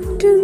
Do.